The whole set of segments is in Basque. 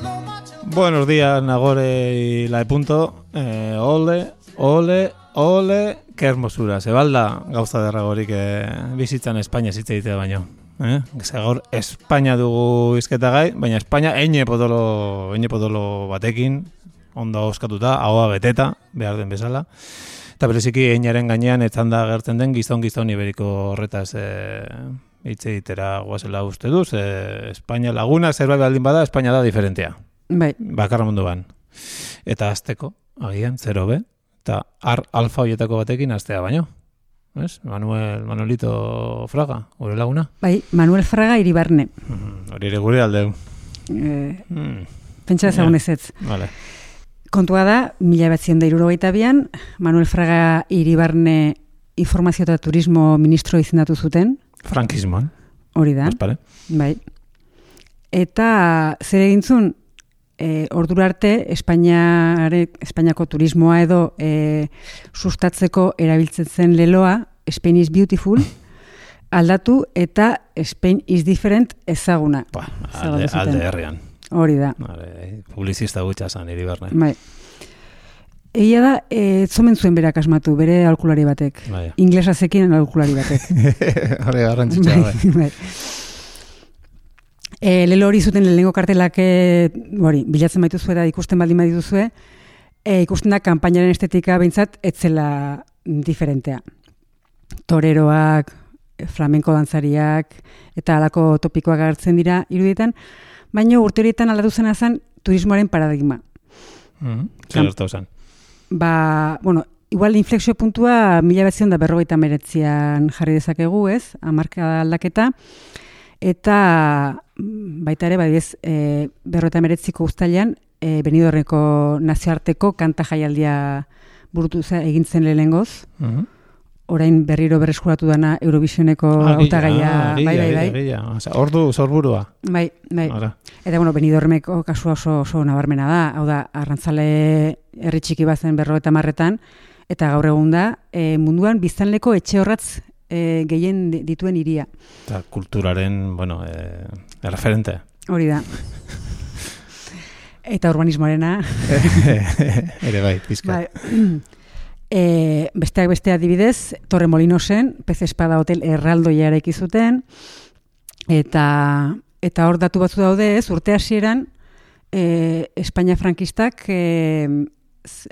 know much about Buenos días, Nagore y la de punto. Eh, ole, ole, ole, qué hermosura. Zebalda gauza derragorik eh, bizitzan Espainia zitze ditea baino. Eh? Ze gaur Espainia dugu izketa gai, baina Espainia eine potolo, eine potolo batekin, ondo oskatuta, ahoa beteta, behar den bezala. Eta bereziki einaren gainean etzan da gertzen den gizon-gizon iberiko horretaz eh, hitz egitera guazela uste duz. Eh, Espainia laguna, zerbait baldin bada, Espainia da diferentea Bai, bakarra munduan. Eta azteko, agian, 0B, eta ar alfa hoietako batekin astea baino. Ez? Manuel, Manuelito Fraga, gure laguna. bai, Manuel Fraga iribarne. Mm, Hori ere gure aldeu. E, Mm, pentsa ezagun ez ez. vale. Kontua da, mila batzion da irurogeita bian, Manuel Fraga iribarne informazio eta turismo ministro izendatu zuten, Frankismoan, hori da, pare. bai. Eta zer egintzun, e, ordura arte Espainiare, Espainiako turismoa edo e, sustatzeko erabiltzen zen leloa, Spain is beautiful, aldatu eta Spain is different ezaguna. Ba, alde, alde herrian. Hori da. Vale, publizista gutxa zan, hiri. Bai. Egia da, e, zomen zuen berak asmatu, bere alkulari batek. Bai. Inglesa zekin alkulari batek. Hori garrantzitsua, bai. bai. E, lelo hori zuten lehenengo kartelak e, hori, bilatzen baituzue eta ikusten baldin badituzue, e, ikusten da kanpainaren estetika behintzat etzela diferentea. Toreroak, flamenko dantzariak eta halako topikoak agertzen dira irudietan, baina urte horietan aldatu zen turismoaren paradigma. Mm, Kan- Zer gertatu zen. Ba, bueno, igual inflexio puntua mila batzion da berrogeita meretzian jarri dezakegu, ez? Amarka aldaketa. Eta mm, baita ere, badiez, e, berrogeita meretziko ustailan, e, benidorreko nazioarteko kanta jaialdia burutu egin zen lehengoz. Mhm. Orain berriro berreskuratu dana Eurovisioneko hautagaia, bai, bai, bai. Osea, ordu, sorburua. bai, bai. Ara. Eta, bueno, benidormeko kasua oso, oso nabarmena da. Hau da, arrantzale herri txiki bazen berro eta marretan, eta gaur egun da, e, munduan biztanleko etxe horratz e, gehien di- dituen hiria. Eta kulturaren, bueno, eh, referente. Hori da. Eta urbanismoarena. Ere bai, pizka. bai. E, besteak beste adibidez, Torre Molinosen, Pez Espada Hotel erraldoia eraiki zuten, eta, eta hor datu batzu daude ez, urte hasieran e, Espainia frankistak e,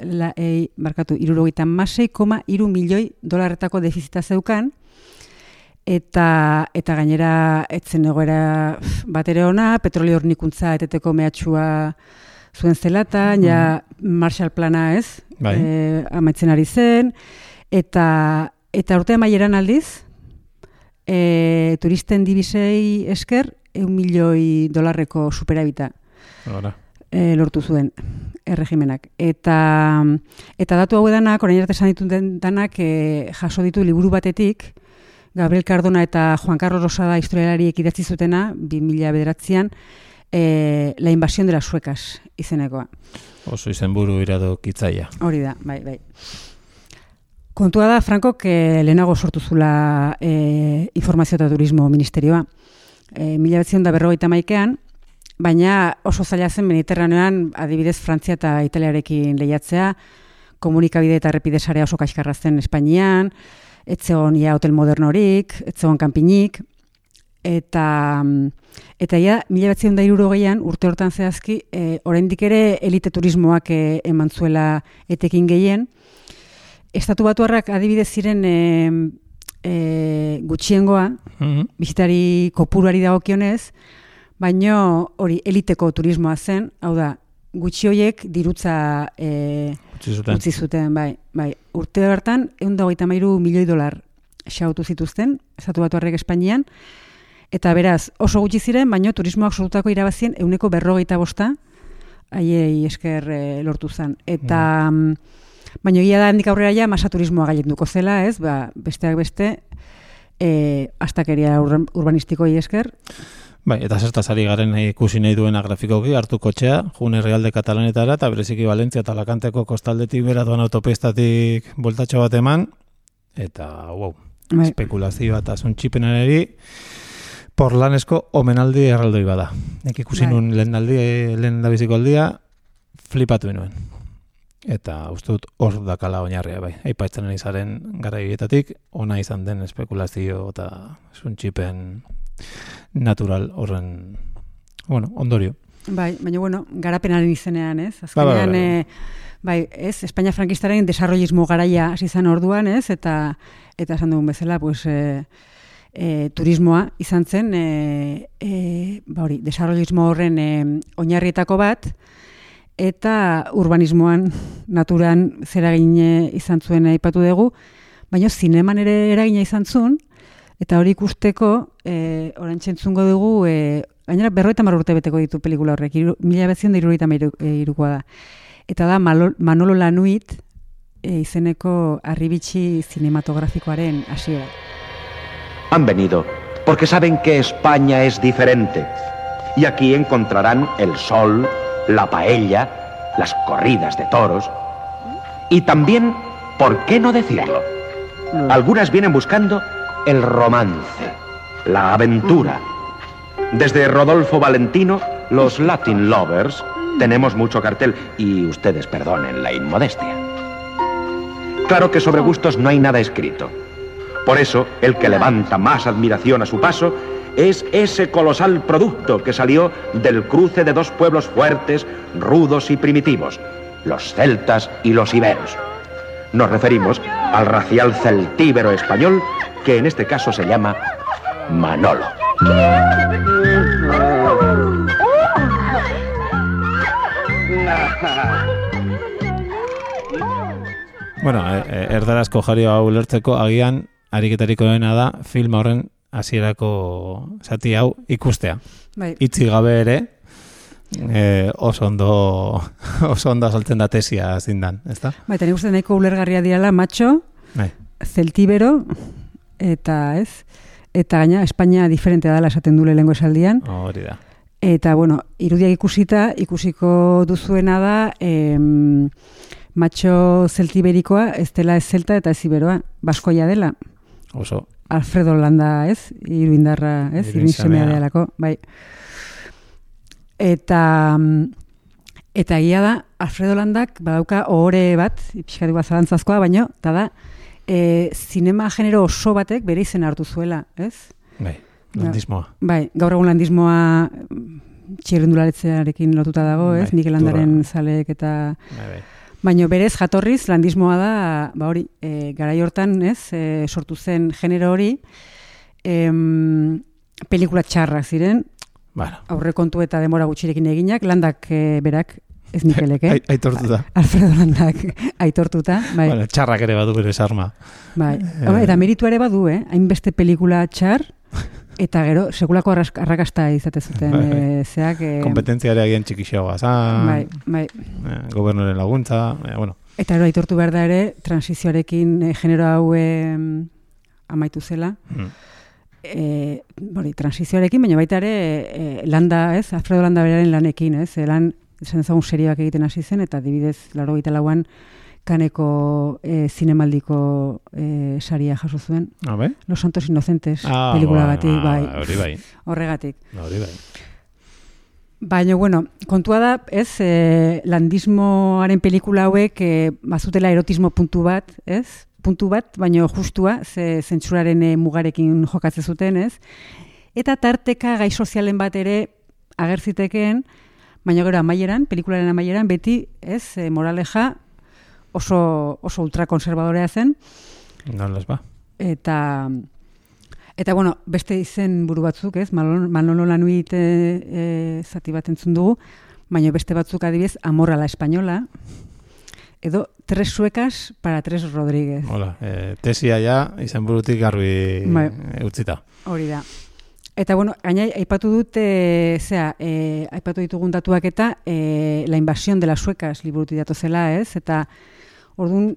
la, e, barkatu, irurogeita masei, koma iru milioi dolarretako defizita zeukan, eta, eta gainera etzen egoera bat ere ona, petrolio hornikuntza eteteko mehatxua zuen zelatan, ja Marshall plana ez, Bai. e, amaitzen ari zen, eta, eta urte amaieran aldiz, e, turisten dibisei esker, eun milioi dolarreko superabita Ora. e, lortu zuen erregimenak. Eta, eta datu hau edanak, orain arte esan ditut den- danak, e, jaso ditu liburu batetik, Gabriel Cardona eta Juan Carlos Rosada historialariek idatzi zutena, 2000 bederatzean, e, La invasión de las suecas izenekoa. Oso izenburu irado kitzaia. Hori da, bai, bai. Kontua da, Franco, que lehenago sortu zula e, informazio eta turismo ministerioa. E, mila betzion da berrogeita maikean, baina oso zaila zen Mediterranean adibidez Frantzia eta Italiarekin lehiatzea, komunikabide eta errepide sarea oso kaxkarra zen Espainian, etzegon ia hotel modernorik, etzegon kanpinik, eta eta ja, mila batzion da irurogeian, urte hortan zehazki, e, oraindik ere elite turismoak e, eman zuela etekin gehien, Estatu batuarrak adibidez ziren e, e, gutxiengoa, Mhm. bisitari kopuruari dagokionez, baino hori eliteko turismoa zen, hau da, gutxi hoiek dirutza e, Utzi zuten. utzi zuten, bai, bai. Urte dagoita mairu milioi dolar xautu zituzten, estatu batu Espainian, Eta beraz, oso gutxi ziren, baino turismoak sortutako irabazien euneko berrogeita bosta, haiei esker eh, lortu zen. Eta, mm. baino egia da handik aurrera ja, masa turismoa gailenduko zela, ez? Ba, besteak beste, e, astakeria ur- urbanistikoi esker, Bai, eta zertaz ari garen nahi ikusi nahi duena grafikoki, hartu kotxea, june realde katalanetara, eta bereziki Valentzia eta Alakanteko kostaldetik bera doan autopistatik voltatxo bat eman, eta, wow, bai, espekulazioa eta zuntxipenari, porlanesko omenaldi erraldoi bada. Nek ikusi Bai. nun lehen aldi, lehen da biziko aldia, flipatu nuen. Eta uste dut hor dakala oinarria bai. Aipatzen izaren gara hietatik, ona izan den espekulazio eta zuntxipen natural horren, bueno, ondorio. bai, baina bueno, garapenaren izenean, ez? Bai, bai, Azkenean, bai. eh, bai, ez, Espainia frankistaren desarrollismo garaia hasi zen orduan, ez? Eta, eta esan dugun bezala, pues, e, e, turismoa izan zen, e, e, ba hori, desarrollismo horren e, oinarrietako bat, eta urbanismoan, naturan zeragine izan zuen aipatu dugu, baina zineman ere eragina izan zuen, eta hori ikusteko, e, orain txentzungo dugu, e, gainera berroita urte beteko ditu pelikula horrek, iru, mila bezion da hamairu- e, irukoa da. Eta da Manolo Lanuit e, izeneko arribitsi cinematografikoaren hasiera. Han venido porque saben que España es diferente. Y aquí encontrarán el sol, la paella, las corridas de toros. Y también, ¿por qué no decirlo? Algunas vienen buscando el romance, la aventura. Desde Rodolfo Valentino, los Latin Lovers, tenemos mucho cartel y ustedes perdonen la inmodestia. Claro que sobre gustos no hay nada escrito. Por eso, el que levanta más admiración a su paso es ese colosal producto que salió del cruce de dos pueblos fuertes, rudos y primitivos, los celtas y los iberos. Nos referimos al racial celtíbero español, que en este caso se llama Manolo. Bueno, e, e, erdarazko jario hau agian ariketariko dena da film horren hasierako zati hau ikustea. Bai, Itzi gabe ere e, oso ondo oso ondo azaltzen da tesia zindan, ezta? bai, eta nik uste nahiko ulergarria dirala macho, Bai. zeltibero, eta ez, eta gaina Espainia diferente dela esaten dule lengo esaldian, Hori da. Eta, bueno, irudiak ikusita, ikusiko duzuena da, em, matxo zeltiberikoa, ez dela ez zelta eta ez iberoa, baskoia dela. Oso. Alfredo Landa, ez? Iruindarra, ez? Iruin semea delako, bai. Eta, mm, eta egia da, Alfredo Landak badauka ohore bat, pixkatu bat zalantzazkoa, baino, eta da, e, zinema genero oso batek bere izena hartu zuela, ez? Bai. Landismoa. Bai, gaur egun landismoa txirrendularetzearekin lotuta dago, ez? Bai, Mikel Landaren zaleek eta... Bai, bai. Baino berez jatorriz landismoa da, ba hori, e, garai hortan, ez, e, sortu zen genero hori, em, pelikula txarrak ziren, Bueno, aurrekontu eta demora gutxirekin eginak, landak e, berak, ez Mikelek, eh? ai- aitortu da. Alfredo landak aitortuta, bai, Bueno, txarrak ere badu bere sarma. bai. Home, eta meritu ere badu, eh? Hainbeste pelikula txar, eta gero, sekulako arrakasta izate zuten, Bai. e, zeak... E, Kompetentziare agian txikixoa zan, bai, bai. eh, gobernuaren laguntza, eh, bueno, Eta gero aitortu behar da ere, transizioarekin e, genero hau e, amaitu zela, mm, e, bori, transizioarekin, baina baita ere e, landa, ez, Alfredo Landa beraren lanekin, ez, e, lan, esan ezagun serioak egiten hasi zen, eta dibidez, laro lauan, kaneko e, zinemaldiko e, saria jaso zuen. a ber? Los Santos Inocentes, Ah, pelikula batik, bai, Hori bai, horregatik. hori bai. Baina, bueno, kontua da, ez, e, landismoaren pelikula hauek e, bazutela erotismo puntu bat, ez? Puntu bat, baina justua, ze zentsuraren mugarekin jokatzen zuten, ez? Eta tarteka gai sozialen bat ere agertzitekeen, baina gero amaieran, pelikularen amaieran, beti, ez, e, moraleja oso, oso ultrakonservadorea zen, Non les ba. eta eta bueno, beste izen buru batzuk, ez? Manolo, Manolo Lanuit e, e, zati bat entzun dugu, baina beste batzuk adibidez Amor a la española edo Tres suecas para Tres Rodríguez. Hola, eh, tesia ja, izan burutik garbi Bai. utzita. Hori da. Eta, bueno, gaina, aipatu dut, e, zera, e, aipatu ditugun datuak eta e, la invasión de las suecas liburuti zela, ez? Eta, orduan,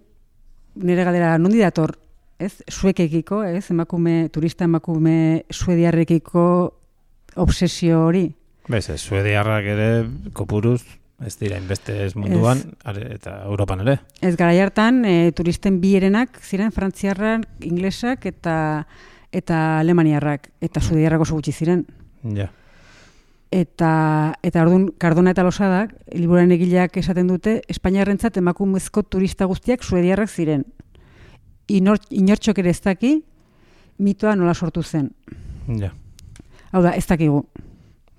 nire galdera, nondi dator, ez? Suekekiko, ez? Emakume, turista emakume suediarrekiko obsesio hori. Bez, ez, suediarrak ere kopuruz, ez dira inbeste ez munduan, are- eta Europan ere. Ez gara hartan, e, turisten bi herenak ziren frantziarrak, inglesak eta eta alemaniarrak, eta suediarrak oso gutxi ziren. Ja. Eta, eta orduan, Cardona eta Losadak, liburuaren egileak esaten dute, Espainiarrentzat emakumezko turista guztiak suediarrak ziren. Inor, inortxok ere ez daki, mitoa nola sortu zen. Ja. Hau da, ez dakigu.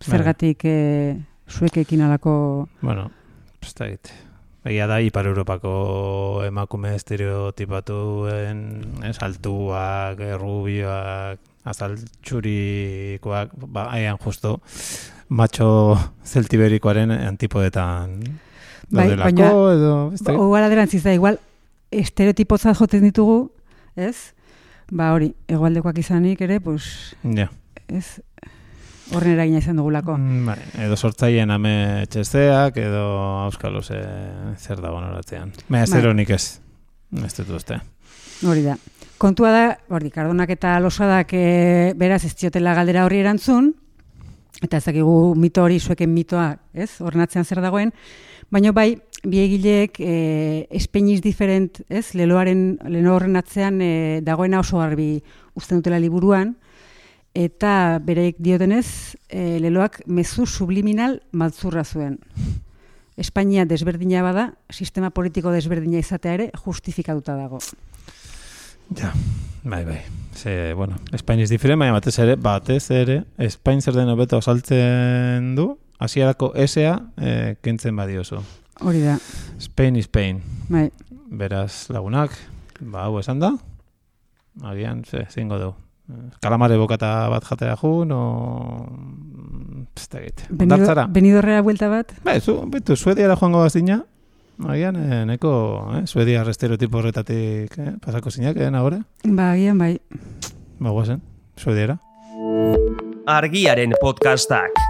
Zergatik e, suekekin alako... Bueno, ez da. Egia da, Ipar Europako emakume estereotipatuen, ez, altuak, eh, rubioak, azaltxurikoak, ba, aian justo, macho zeltiberikoaren antipodetan Bai, baina- edo, ez da, Hogara derantziz da, igual, estereotipozat joten ditugu, ez? Ba hori, egualdekoak izanik ere, pues, ja. ez, horren eragina izan dugulako. Mm, Bai, edo sortzaien ame txesteak, edo auskalos zer dago noratzean. Baina Bai. zer honik ez, ez dut uste. Hori da. Kontua da, hori, kardonak eta losadak e, beraz ez diotela galdera horri erantzun, eta ez dakigu mito hori zueken mitoa, ez, horren atzean zer dagoen, baina bai, bi egileek e, espeiniz diferent, ez, leloaren, leno horren atzean e, dagoena oso garbi uzten dutela liburuan, eta bereik diotenez, e, leloak mezu subliminal maltzurra zuen. Espainia desberdina bada, sistema politiko desberdina izatea ere justifikatuta dago. Ja, bai, bai. Ze, bueno, Espain iz diferent, baina batez ere, batez ere, Espain zer den hobeto saltzen du, hasierako S-a eh, kentzen badiozu. Hori da, Spain is pain. bai. Beraz, lagunak, ba, hau esan da, agian, ze, zingo du. Kalamare bokata bat jatera jun, o... Ez da egite. Ondartzara? Benidorrera buelta bat? Ba, zu, betu, suediara joango bazina, agian, eh, neko, eh, suediar estereotipo horretatik eh, pasako zinak, eh, nagore? Ba, agian bai. Ba, guazen, suediara. Argiaren podcastak.